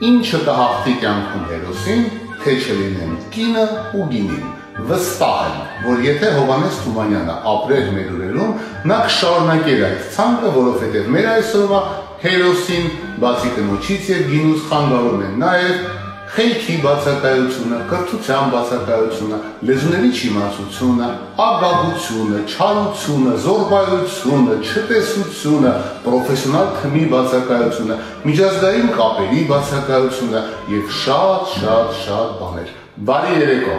Ինչը կհաղթի կյանքում հերոսին, թե չլինեն կինը ու գինին։ Վստահ եմ, որ եթե Հովանես Թումանյանը ապրեր մեր օրերում, նա կշարունակեր այդ ցանկը, որովհետև մեր այսօրվա հերոսին բացի կնոջից եւ գինուց խանգարում են նաեւ խելքի բացակայությունը, կրթության բացակայությունը, լեզուների չիմացությունը, ագագությունը, չարությունը, զորբայությունը, չտեսությունը, պրոֆեսիոնալ թմի բացակայությունը, միջազգային կապերի բացակայությունը եւ շատ շատ շատ բաներ։ Բարի երեկո։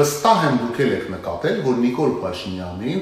Վստահ եմ դուք եք նկատել, որ Նիկոլ Փաշինյանին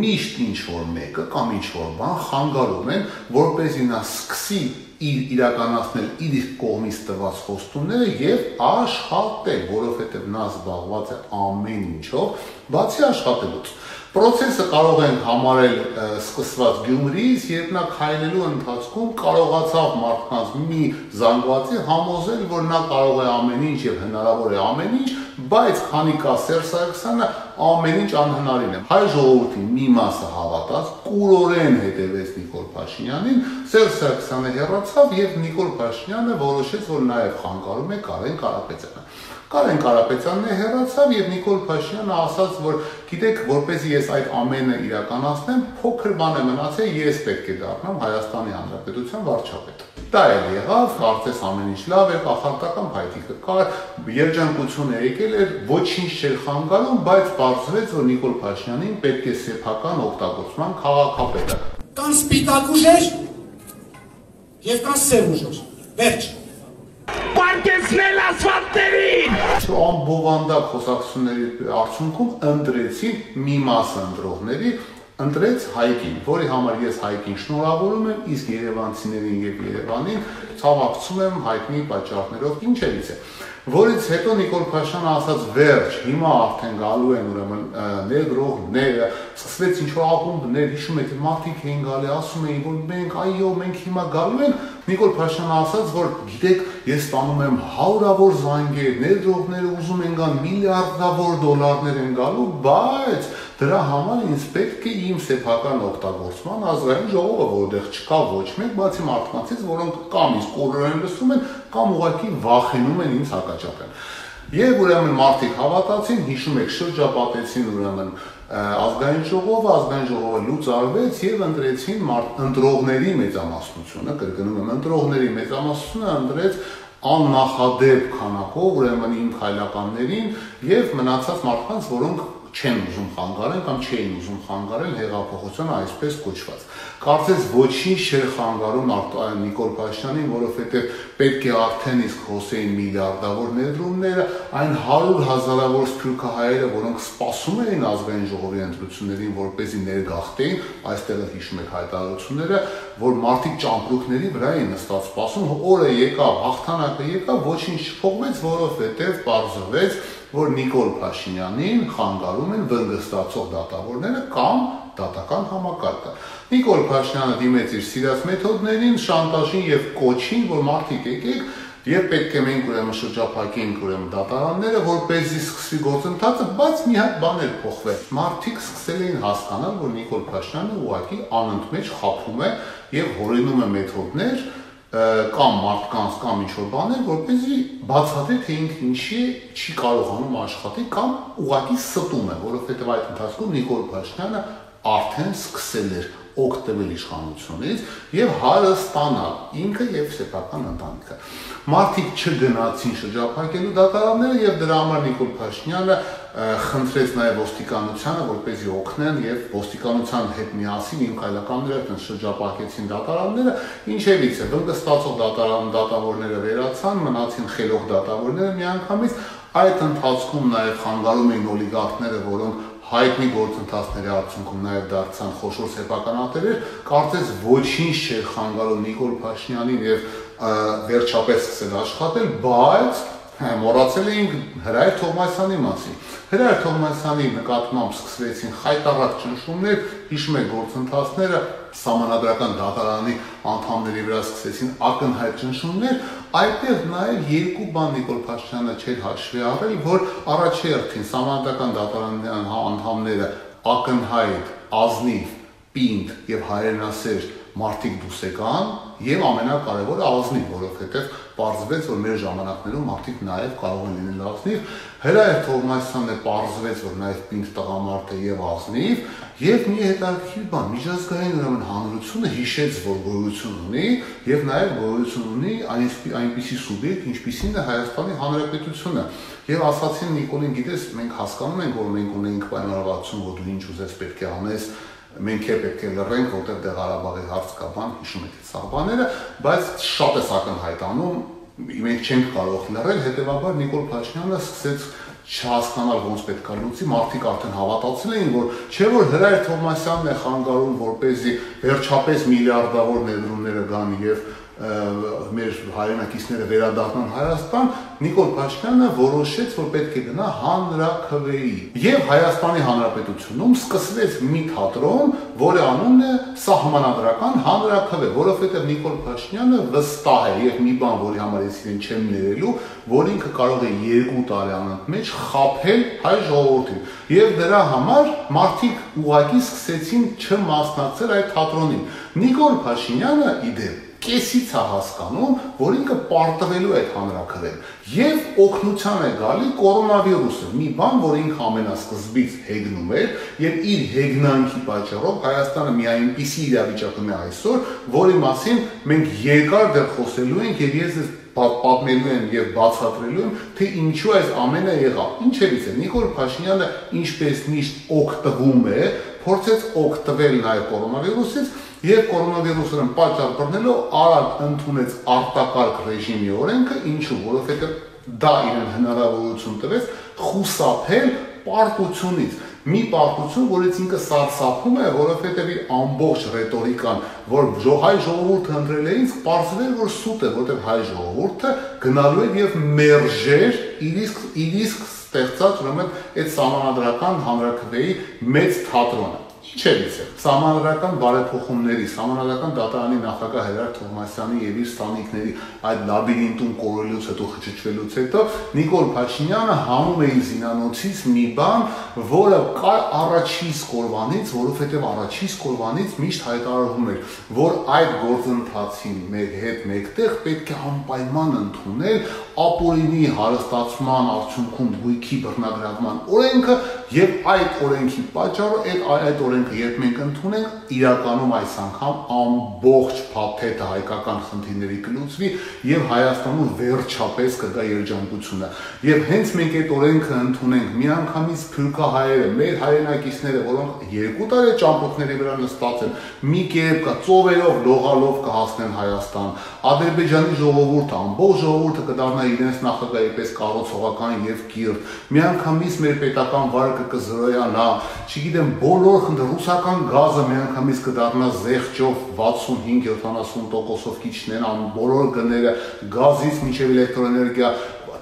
միշտ ինչ որ մեկը կամ ինչ որ բան խանգարում են, որպեսզի նա սկսի իր իրականացնել իր կողմից տված խոստումները եւ աշխատել, որովհետեւ նա զբաղված է ամեն ինչով, բացի աշխատելուց։ Պրոցեսը կարող են համարել սկսված Գյումրիից, երբ նա քայլելու ընթացքում կարողացավ մարդկանց մի զանգվածի համոզել, որ նա կարող է ամեն ինչ եւ հնարավոր է ամեն ինչ, բայց քանի կա Սերժ Սարգսյանը ամեն ինչ անհնարին է։ Հայ ժողովրդի մի մասը հավատաց, կուրորեն հետևեց Նիկոլ Փաշինյանին, Սերժ Սարգսյանը հեռացավ եւ Նիկոլ Փաշինյանը որոշեց, որ նաեւ խանգարում է Կարեն Կարապետյանը։ Կարեն Կարապետյանն է հեռացավ եւ Նիկոլ Փաշինյանը ասաց, որ գիտեք, որպեսզի ես այդ ամենը իրականացնեմ, փոքր բան է մնացել, ես պետք է դառնամ Հայաստանի Հանրապետության վարչապետ։ Դա էլ եղավ, կարծես ամեն ինչ լավ է, կախարտական փայտիկը կար, երջանկություն է եկել էր, ոչինչ չէր խանգարում, բայց բարձրեց, որ Նիկոլ Փաշինյանին պետք է սեփական օգտագործման քաղաքապետը։ Կան սպիտակ ուժեր եւ կան սև ուժեր։ Վերջ ասֆալտներին։ Ամբովանդակ խոսակցությունների արդյունքում ընտրեցին մի մաս ընտրողների ընտրեց Հայկին, որի համար ես Հայկին շնորհավորում եմ, իսկ Երևանցիներին եւ Երևանին ցավակցում եմ հայտնի պատճառներով ինչերից է որից հետո Նիկոլ Փաշյանը ասաց վերջ, հիմա արդեն գալու են ուրեմն ներդրողները, սկսվեց ինչ որ ակումբներ, հիշում եք, մարդիկ էին գալի, ասում էին, որ մենք այո, մենք հիմա գալու ենք, Նիկոլ Փաշյանը ասաց, որ գիտեք, ես ստանում եմ հարյուրավոր զանգեր, ներդրողները ուզում են գան միլիարդավոր դոլարներ են գալու, բայց Դրա համար ինձ պետք է իմ սեփական օգտագործման ազգային ժողովը, որտեղ չկա ոչ մեկ, բացի մարդկանցից, որոնք կամ իսկ կորորեն լսում են, կամ ուղղակի վախենում են ինձ հակաճապել։ Եվ ուրեմն մարդիկ հավատացին, հիշում եք, շրջապատեցին ուրեմն ազգային ժողովը, ազգային ժողովը լուծարվեց եւ ընտրեցին մարդ ընտրողների մեծամասնությունը, կրկնում եմ, ընտրողների մեծամասնությունը ընտրեց աննախադեպ քանակով ուրեմն իմ քայլականներին եւ մնացած մարդկանց, որոնք չեն ուզում խանգարեն կամ չէին ուզում խանգարել հեղափոխությունը այսպես կոչված։ Կարծես ոչինչ չէր խանգարում Նիկոլ Փաշինյանին, որովհետև պետք է արդեն իսկ հոսեին միլիարդավոր ներդրումները, այն 100 հազարավոր սփյուռքահայերը, որոնք սպասում էին ազգային ժողովի ընտրություններին, որպեսզի ներգաղթեին, այստեղ հիշում եք հայտարարությունները, որ մարդիկ ճամպրուկների վրա էին նստած սպասում, օրը եկավ, հաղթանակը եկավ, ոչինչ չփոխվեց, որովհետև բարձրվեց որ Նիկոլ Փաշինյանին խանգարում են վնգստացող դատավորները կամ դատական համակարգը։ Նիկոլ Փաշինյանը դիմեց իր սիրած մեթոդներին, շանտաժին եւ կոչին, որ մարդիկ եկեք Եվ պետք է մենք ուրեմն շրջափակենք ուրեմն դատարանները, որպեսզի սկսվի գործընթացը, բայց մի հատ բան էլ փոխվեց։ Մարդիկ սկսել էին հասկանալ, որ Նիկոլ Փաշինյանը ուղղակի անընդմեջ խափում է եւ հորինում է մեթոդներ, կամ մարդկանց կամ ինչ որ բաներ, որպեսզի բացատրի թե ինքը ինչի չի կարողանում աշխատել կամ ուղակի ստում է, որովհետև այդ ընթացքում Նիկոլ Փաշինյանը արդեն սկսել էր օգտվել իշխանությունից եւ հարստանալ ինքը եւ սեփական ընտանիքը։ Մարդիկ չգնացին շրջափակելու դատարանները եւ դրա համար Նիկոլ Փաշինյանը խնդրեց նաեւ ոստիկանությանը, որպեսզի օգնեն եւ ոստիկանության հետ միասին իմ քայլականները այդպես շրջափակեցին դատարանները, ինչևից է վնգստացող դատարան դատավորները վերացան, մնացին խելոք դատավորները միանգամից այդ ընթացքում նաեւ խանգարում էին օլիգարխները, որոնք հայտնի գործընթացների արդյունքում նաև դարձան խոշոր սեփականատերեր, կարծես ոչինչ չէր խանգարում Նիկոլ Փաշինյանին եւ վերջապես սկսել աշխատել, բայց մոռացել էինք Հրայր Թովմասյանի մասին։ Հրայր Թովմասյանի նկատմամբ սկսվեցին խայտարակ ճնշումներ, հիշում եք գործընթացները, համանadrական դատարանի անդամների վրա սկսեցին ակնհայտ ճնշումներ, այդտեղ նաև երկու բան Նիկոլ Փաշինյանը չէր հաշվի առել, որ առաջերտին համանadrական դատարանի անդամները ակնհայտ, ազնիվ, պինդ եւ հայրենասեր մարդիկ դուս եկան եւ ամենակարևորը ազնիվ, որովհետեւ պարզվեց, որ մեր ժամանակներում մարդիկ նաեւ կարող են լինել ազնիվ, Հրայր Թովմասյանն է պարզվեց, որ նաեւ պինդ տղամարդ է եւ ազնիվ, եւ մի հետաքրքիր բան, միջազգային ուրեմն հանրությունը հիշեց, որ գոյություն ունի եւ նաեւ գոյություն ունի այնպիսի սուբյեկտ, ինչպիսին է Հայաստանի Հանրապետությունը։ Եվ ասացին Նիկոլին, գիտես, մենք հասկանում ենք, որ մենք ունենք պայմանավորվածություն, որ դու ինչ ուզես պետք է անես, մենք է պետք է լռենք, որտեղ դե Ղարաբաղի հարց կա բան, հիշում եք այդ սաղբաները, բայց շատ է ակնհայտանում, մենք չենք կարող լռել, հետեւաբար Նիկոլ Փաշինյանը սկսեց չհասկանալ ոնց պետք է լուծի, մարդիկ արդեն հավատացել էին, որ չէ որ Հրայր Թովմասյանն է խանգարում, որ เป զի վերջապես միլիարդավոր ներդրումները գան եւ մեր հայրենակիցները վերադառնան Հայաստան, Նիկոլ Փաշինյանը որոշեց, որ պետք է գնա հանրաքվեի։ Եվ Հայաստանի Հանրապետությունում սկսվեց մի թատրոն, որը անունն է Սահմանադրական հանրաքվե, որովհետև Նիկոլ Փաշինյանը վստահ է եւ մի բան, որի համար ես իրեն չեմ ներելու, որ ինքը կարող է երկու տարի անընդմեջ խაფել հայ ժողովրդին։ Եվ դրա համար մարդիկ ուղակի սկսեցին չմասնակցել այդ թատրոնին։ Նիկոլ Փաշինյանը իդեպ կեսից է հասկանում, որ ինքը պարտվելու է հանրակրել եւ օգնության է գալի կորոնավիրուսը, մի բան, որ ինքը ամենասկզբից հեգնում էր եւ իր հեգնանքի պատճառով Հայաստանը մի այնպիսի իրավիճակում է այսօր, որի մասին մենք երկար դեռ խոսելու ենք եւ ես պատմելու եմ եւ բացատրելու եմ, թե ինչու այս ամենը եղավ։ Ինչերից է Նիկոլ Փաշինյանը ինչպես միշտ օգտվում է, փորձեց օգտվել նաեւ կորոնավիրուսից Եվ կորոնավիրուսը պատճառ բռնելով արագ ընդունեց արտակարգ ռեժիմի օրենքը, ինչու, որովհետև դա իրեն հնարավորություն տվեց խուսափել պարտությունից մի պարտություն, որից ինքը սարսափում է, որովհետև իր ամբողջ ռետորիկան, որ հայ ժողովուրդը ընտրել է ինձ, պարզվել որ սուտ է, որովհետև հայ ժողովուրդը գնալու է եւ մերժեր իր իսկ իր իսկ ստեղծած ուրեմն այդ համանadrական հանրակրվեի մեծ թատրոնը Ինչերից է։ Սահմանադրական բարեփոխումների, Սահմանադրական դատարանի նախագահ Հերար Թովմասյանի եւ իր ստանիկների այդ լաբիրինտում կորելուց հետո խճճվելուց հետո Նիկոլ Փաշինյանը հանում է իր զինանոցից մի բան, որը կար առաջի սկորվանից, որովհետեւ առաջի սկորվանից միշտ հայտարարվում էր, որ այդ գործընթացին մեր հետ մեկտեղ պետք է անպայման ընդունել ապօրինի հարստացման արդյունքում գույքի բռնագրավման օրենքը եւ այդ օրենքի պատճառով այդ այդ օրենքը երբ մենք ընդունենք, իրականում այս անգամ ամբողջ փաթեթը հայկական խնդիրների կլուծվի եւ Հայաստանում վերջապես կգա երջանկությունը։ Եվ հենց մենք այդ օրենքը ընդունենք, միանգամից փյուրքահայերը, մեր հայրենակիցները, որոնք երկու տարի ճամփորդների վրա նստած են, մի կերպ կա ծովերով, լողալով կհասնեն Հայաստան։ Ադրբեջանի ժողովուրդը, ամբողջ ժողովուրդը կդառնա իրենց նախագահի պես կառուցողական եւ կիրթ։ Միանգամից մեր պետական վարկը կզրոյանա, չգիտեմ, բոլոր խնդրը ռուսական գազը միանգամից կդառնա զեղչով 65-70%-ով քիչնեն բոլոր գները գազից մինչև էլեկտրոէներգիա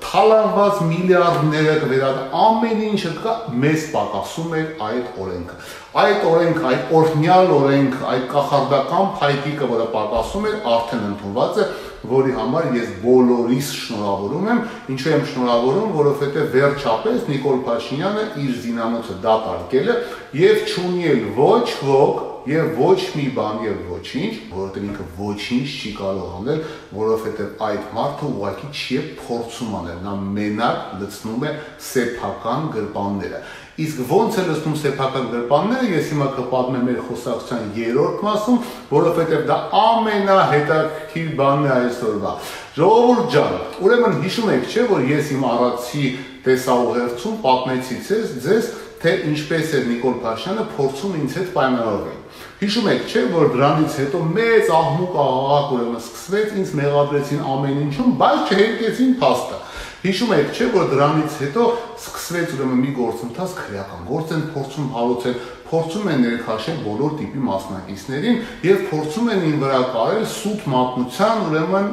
թալանված միլիարդները կվերադառնա ամեն ինչը կա մեզ պակասում է այդ օրենքը այդ օրենք այդ օրհնյալ օրենք այդ կախարդական փայտիկը որը պակասում է արդեն ընդունված է որի համար ես բոլորիս շնորհավորում եմ ինչու եմ շնորհավորում որովհետև վերջապես Նիկոլ Փաշինյանը իր զինանոցը դատարկել է եւ չունի էլ ոչ ոք եւ ոչ մի բան եւ ոչինչ, որովհետեւ ինքը ոչինչ չի կարող անել, որովհետեւ այդ մարդը ուղղակի չի փորձում անել, նա մենակ լցնում է սեփական գրպանները։ Իսկ ո՞նց է լցնում սեփական գրպանները, ես հիմա կպատմեմ մեր խոսակցության երրորդ մասում, որովհետեւ դա ամենահետաքրքիր բանն է այսօրվա։ Ժողովուրդ ջան, ուրեմն հիշում եք, չէ, որ ես իմ առաջի տեսաուղերձում պատմեցի ձեզ, ձեզ թե ինչպես է Նիկոլ Փաշյանը փորձում ինձ հետ պայմանավորվել։ Հիշում եք, չէ, որ դրանից հետո մեծ աղմուկ աղաղակ ուրեմն սկսվեց, ինձ մեղադրեցին ամեն ինչում, բայց չհերկեցին փաստը։ Հիշում եք, չէ, որ դրանից հետո սկսվեց ուրեմն մի գործընթաց քրեական գործ են փորձում հարուցել, փորձում են ներքաշել բոլոր տիպի մասնակիցներին եւ փորձում են ին վրա կարել սուտ մատնության ուրեմն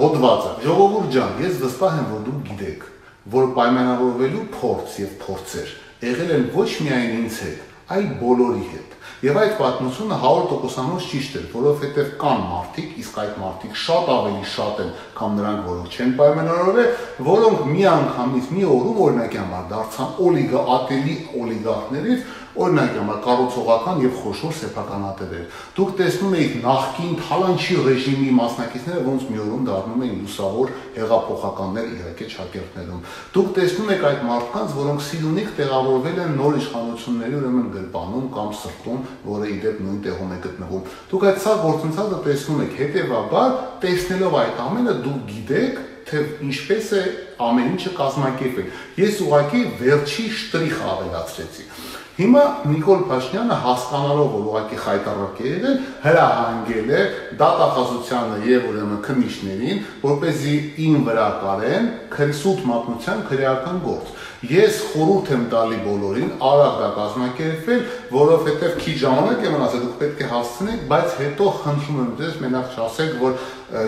հոդվածը։ Ժողովուրդ ջան, ես վստահ եմ, որ դուք գիտեք, որ պայմանավորվելու փորձ եւ փորձեր եղել են ոչ միայն ինձ հետ, այլ բոլորի հետ Եվ այդ պատմությունը 100%-անոց ճիշտ է, որովհետև կան մարդիկ, իսկ այդ մարդիկ շատ ավելի շատ են, քան նրանք, որոնք չեն պայմանավորվել, որոնք մի անգամից մի օրում օրինակի համար դարձան օլիգա ատելի օլիգարխներից, Օրինակ, համար կառուցողական եւ խոշոր սեփականատերեր։ Դուք տեսնում եք նախկին թալանչի ռեժիմի մասնակիցները, ոնց մի օրում դառնում են լուսավոր հեղափոխականներ իհարկե ճակերտներում։ Դուք տեսնում եք այդ մարդկանց, որոնք սիրունիկ տեղավորվել են նոր իշխանությունների ուրեմն գրպանում կամ սրտում, որը իդեպ նույն տեղում է գտնվում։ Դուք այդ սա գործընթացը տեսնում եք, հետեւաբար տեսնելով այդ ամենը դուք գիտեք, թե ինչպես է ամեն ինչը կազմակերպել։ Ես ուղղակի վերջի շտրիխ ավելացրեցի։ Հիմա Նիկոլ Փաշինյանը հասկանալով որ ուղղակի խայտարակել են, հրահանգել է դատախազությանը եւ ուրեմն քննիչներին, որ เป զի ին վրա կարեն քրսուտ մատնության քրեական գործ։ Ես խորհուրդ եմ տալի բոլորին արագ դա կազմակերպել, որովհետև քիչ ժամանակ է մնացել, դուք պետք է հասցնեք, բայց հետո խնդրում եմ ձեզ մենակ չասեք, որ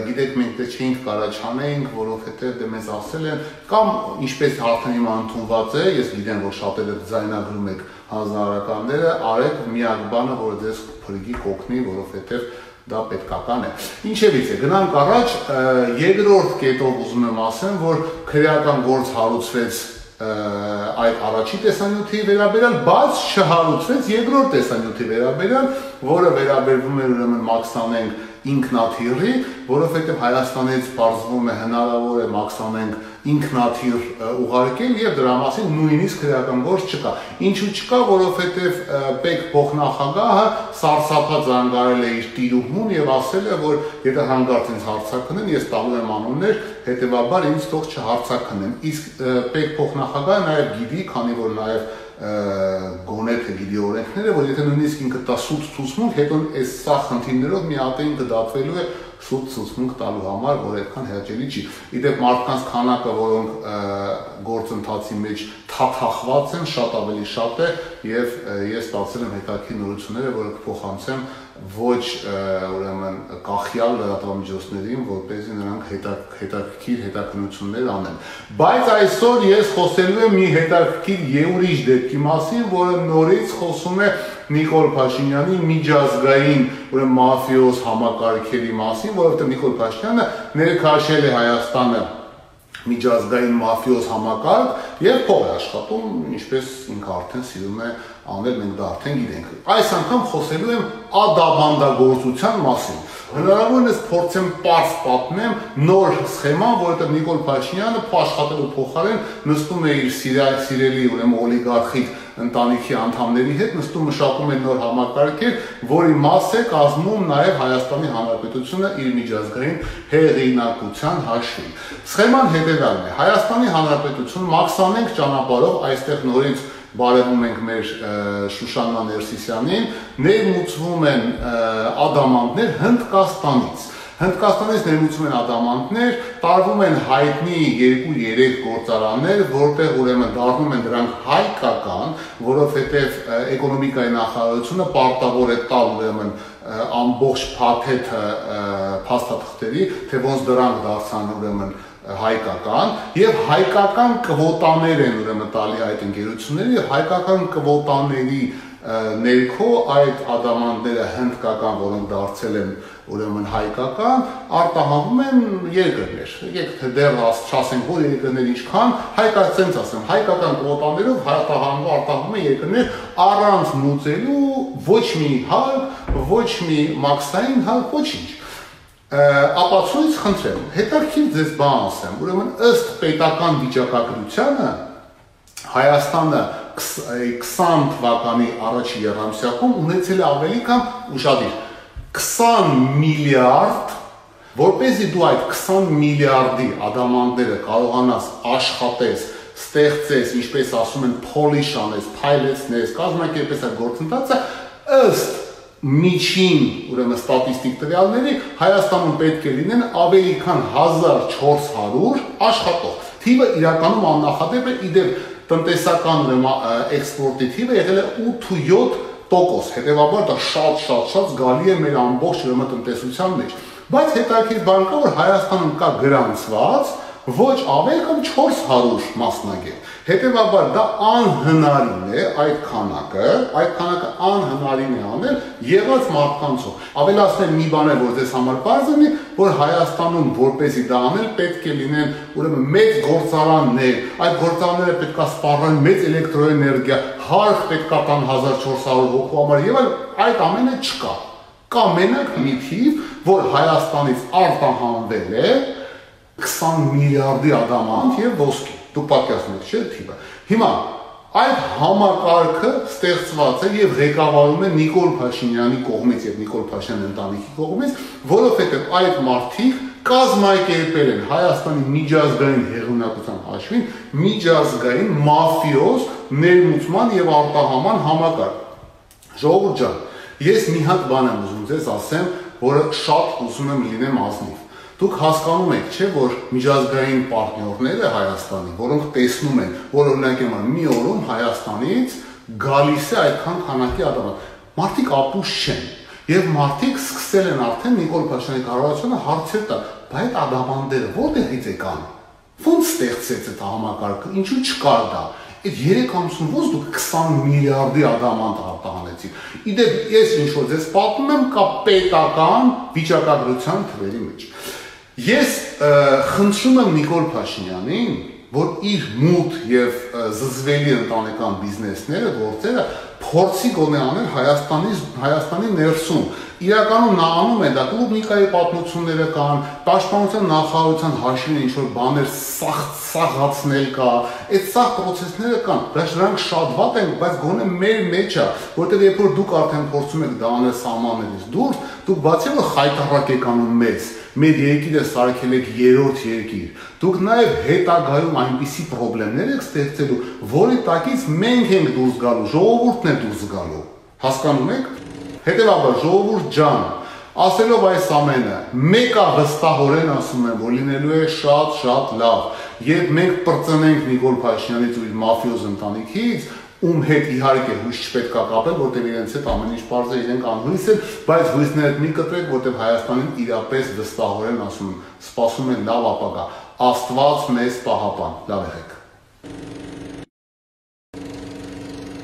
գիտեք մենք դե չէինք կարա չանեինք, որովհետև դե մեզ ասել են կամ ինչպես արդեն հիմա ընդունված է, ես գիտեմ որ շատերը ձայնագրում եք հանձնարարականները, արեք միակ բանը, որ ձեզ փրկի կոգնի, որովհետև դա պետքական է։ Ինչևից է, գնանք առաջ, երկրորդ կետով ուզում եմ ասեմ, որ քրեական գործ հարուցվեց այդ առաջի տեսանյութի վերաբերյալ, բայց չհարուցվեց երկրորդ տեսանյութի վերաբերյալ, որը վերաբերվում է ուրեմն մաքսանենք ինքնաթիռի, որովհետև Հայաստանից բարձվում է հնարավոր է մաքսանենք ինքնաթիռ ուղարկել եւ դրա մասին նույնիսկ քրեական գործ չկա։ Ինչու չկա, որովհետև Պեկ փոխնախագահը սարսափած զանգարել է իր տիրուհուն եւ ասել է, որ եթե հանգարց ինձ հարցակնեն, ես տալու եմ անուններ, հետեւաբար ինձ թող չհարցակնեն։ Իսկ Պեկ փոխնախագահը նաեւ գիտի, քանի որ նաեւ գոնե թե գիտի օրենքները, որ եթե նույնիսկ ինքը տա սուտ ցուցմունք, հետո այս սա խնդիրներով մի հատ ինքը դատվելու է սուտ ցուցմունք տալու համար, որ այդքան հաճելի չի։ Իդեպ մարդկանց քանակը, որոնք գործընթացի մեջ թաթախված են, շատ ավելի շատ է եւ ես ստացել եմ հետաքրքիր նորությունները, որը կփոխանցեմ ոչ ուրեմն կախյալ լրատվամիջոցներին, որպեսզի նրանք հետաքրքիր հետաքնություններ անեն։ Բայց այսօր ես խոսելու եմ մի հետաքրքիր եուրիչ դեպքի մասին, որը նորից խոսում է Նիկոլ Փաշինյանի միջազգային ուրեմն մաֆիոզ համակարգերի մասին, որովհետև Նիկոլ Փաշինյանը ներքաշել է Հայաստանը միջազգային մաֆիոզ համակարգ եւ փող է աշխատում, ինչպես ինքը արդեն սիրում է անել, մենք դա արդեն գիտենք։ Այս անգամ խոսելու եմ ադաբանդագործության մասին։ Հնարավորինս փորձեմ པարզ պատմեմ նոր սխեման, որովհետև Նիկոլ Փաշինյանը աշխատելու փոխարեն նստում է իր սիրելի ուրեմն օլիգարխիկ ընտանիքի անդամների հետ նստում մշակում են նոր համակարգեր, որի մաս է կազմում նաև Հայաստանի Հանրապետությունը իր միջազգային հեղինակության հաշվին։ Սխեման հետևյալն է. Հայաստանի Հանրապետություն մաքսանենք ճանապարհով այստեղ նորից բարևում ենք մեր Շուշաննա Ներսիսյանին, ներմուծվում են ադամանդներ Հնդկաստանից Հնդկաստանից ներմուծում են ադամանտներ, տարվում են հայտնի 2-3 գործարաններ, որտեղ ուրեմն դառնում են դրանք հայկական, որովհետև էկոնոմիկայի նախարարությունը պարտավոր է տալ ուրեմն ամբողջ փաթեթը փաստաթղթերի, թե ոնց դրանք դարձան ուրեմն հայկական եւ հայկական կվոտաներ են ուրեմն տալի այդ ընկերությունները եւ հայկական կվոտաների ներքո այդ ադամանդները հնդկական, որոնք դարձել են ուրեմն հայկական, արտահանվում են երկրներ։ Եկեք թե դեռ չասենք, որ երկրներ ինչքան, հայկական ցենց ասեմ, հայկական կվոտաներով արտահանվում արտահանվում են երկրներ առանց նույնելու ոչ մի հալ, ոչ մի մաքսային հալ, ոչինչ ապացույց խնդրեմ։ Հետարքին ձեզ բան ասեմ, ուրեմն ըստ պետական վիճակագրությանը Հայաստանը 20 թվականի առաջի երամսյակում ունեցել է ավելի կամ ուշադիր 20 միլիարդ որպեսզի դու այդ 20 միլիարդի ադամանդները կարողանաս աշխատես, ստեղծես, ինչպես ասում են, polish անես, փայլեցնես, կազմակերպես այդ գործընթացը ըստ միջին, ուրեմն ստատիստիկ տվյալների Հայաստանում պետք է լինեն ավելի քան 1400 աշխատող։ Թիվը իրականում աննախադեպ է, իդեպ տնտեսական էքսպորտի թիվը եղել է 8-7%, հետեւաբար դա շատ-շատ շատ զգալի է մեր ամբողջ ուրեմն տնտեսության մեջ։ Բայց հետաքրքիր բան կա, որ Հայաստանում կա գրանցված ոչ ավել կամ 400 մասնագետ։ Հետևաբար դա անհնարին է այդ քանակը, այդ քանակը անհնարին է անել եղած մարդկանցով։ Ավելացնել մի բան է, որ ձեզ համար բարձ լինի, որ Հայաստանում որպեսի դա անել պետք է լինեն ուրեմն մեծ գործարաններ, այդ գործարանները պետք է սպառեն մեծ էլեկտրոէներգիա, հարկ պետք է տան 1400 հոգու համար եւ այդ ամենը չկա։ Կա մենակ մի թիվ, որ Հայաստանից արտահանվել է 20 միլիարդի ադամանտ եւ ոսկի դուք պատկերացնում եք, չէ՞ թիվը։ Հիմա այդ համակարգը ստեղծված է եւ ղեկավարում է Նիկոլ Փաշինյանի կողմից եւ Նիկոլ Փաշինյանի ընտանիքի կողմից, որովհետեւ այդ մարդիկ կազմակերպել են Հայաստանի միջազգային հեղինակության հաշվին միջազգային մաֆիոզ ներմուծման եւ արտահանման համակարգ։ Ժողովուրդ ջան, ես մի հատ բան եմ ուզում ձեզ ասեմ, որը շատ ուզում եմ լինեմ ազնիվ Դուք հասկանում եք, չէ, որ միջազգային պարտներները Հայաստանի, որոնք տեսնում են, որ օրինակ եմը մի օրում Հայաստանից գալիս է այդքան քանակի ադամատ։ Մարդիկ ապուշ չեն։ Եվ մարդիկ սկսել են արդեն Նիկոլ Փաշինյանի կառավարությունը հարցեր տալ, բայց ադամանդերը որտեղից եկան։ Ոնց ստեղծեց այդ համակարգը, ինչու չկար դա։ Այդ 3 ամսում ոնց դուք 20 միլիարդի ադամանտ արտահանեցիք։ Իդեպ ես ինչ որ ձեզ պատմում եմ կա պետական վիճակագրության թվերի մեջ։ Ես խնդրում եմ Նիկոլ Փաշինյանին, որ իր մութ եւ զզվելի ընտանեկան բիզնեսները, գործերը փորձի գոնե անել Հայաստանի Հայաստանի ներսում իրականում նա անում է դա կլուբնիկայի պատմությունները կան, պաշտպանության նախարարության հաշվին ինչ որ բաներ սախ սաղացնել կա, այդ սաղ process-ները կան, բայց նրանք շատ վատ են, բայց գոնե մեր մեջ է, որտեղ երբ որ դուք արդեն փորձում եք դա անել սահմաններից դուրս, դուք բացի որ խայտարակ եք անում մեզ, մեր երկիրը սարքել եք երրորդ երկիր։ Դուք նաև հետագայում այնպիսի խնդիրներ եք ստեղծելու, որի տակից մենք ենք դուրս գալու, ժողովուրդն է դուրս գալու։ Հասկանում եք։ Հետևաբար ժողովուրդ ջան, ասելով այս ամենը, մեկը վստահորեն ասում եմ, որ լինելու է շատ-շատ լավ։ Երբ մենք պրծնենք Նիկոլ Փաշինյանից ու իր մաֆիոզ ընտանիքից, ում հետ իհարկե հույս չպետք է կապել, որտեղ իրենց հետ ամեն ինչ բարձր իրենք անհույս են, բայց հույսները մի կտրեք, որտեղ Հայաստանին իրապես վստահորեն ասում, սպասում են լավ ապագա։ Աստված մեզ պահապան։ Լավ եղեք։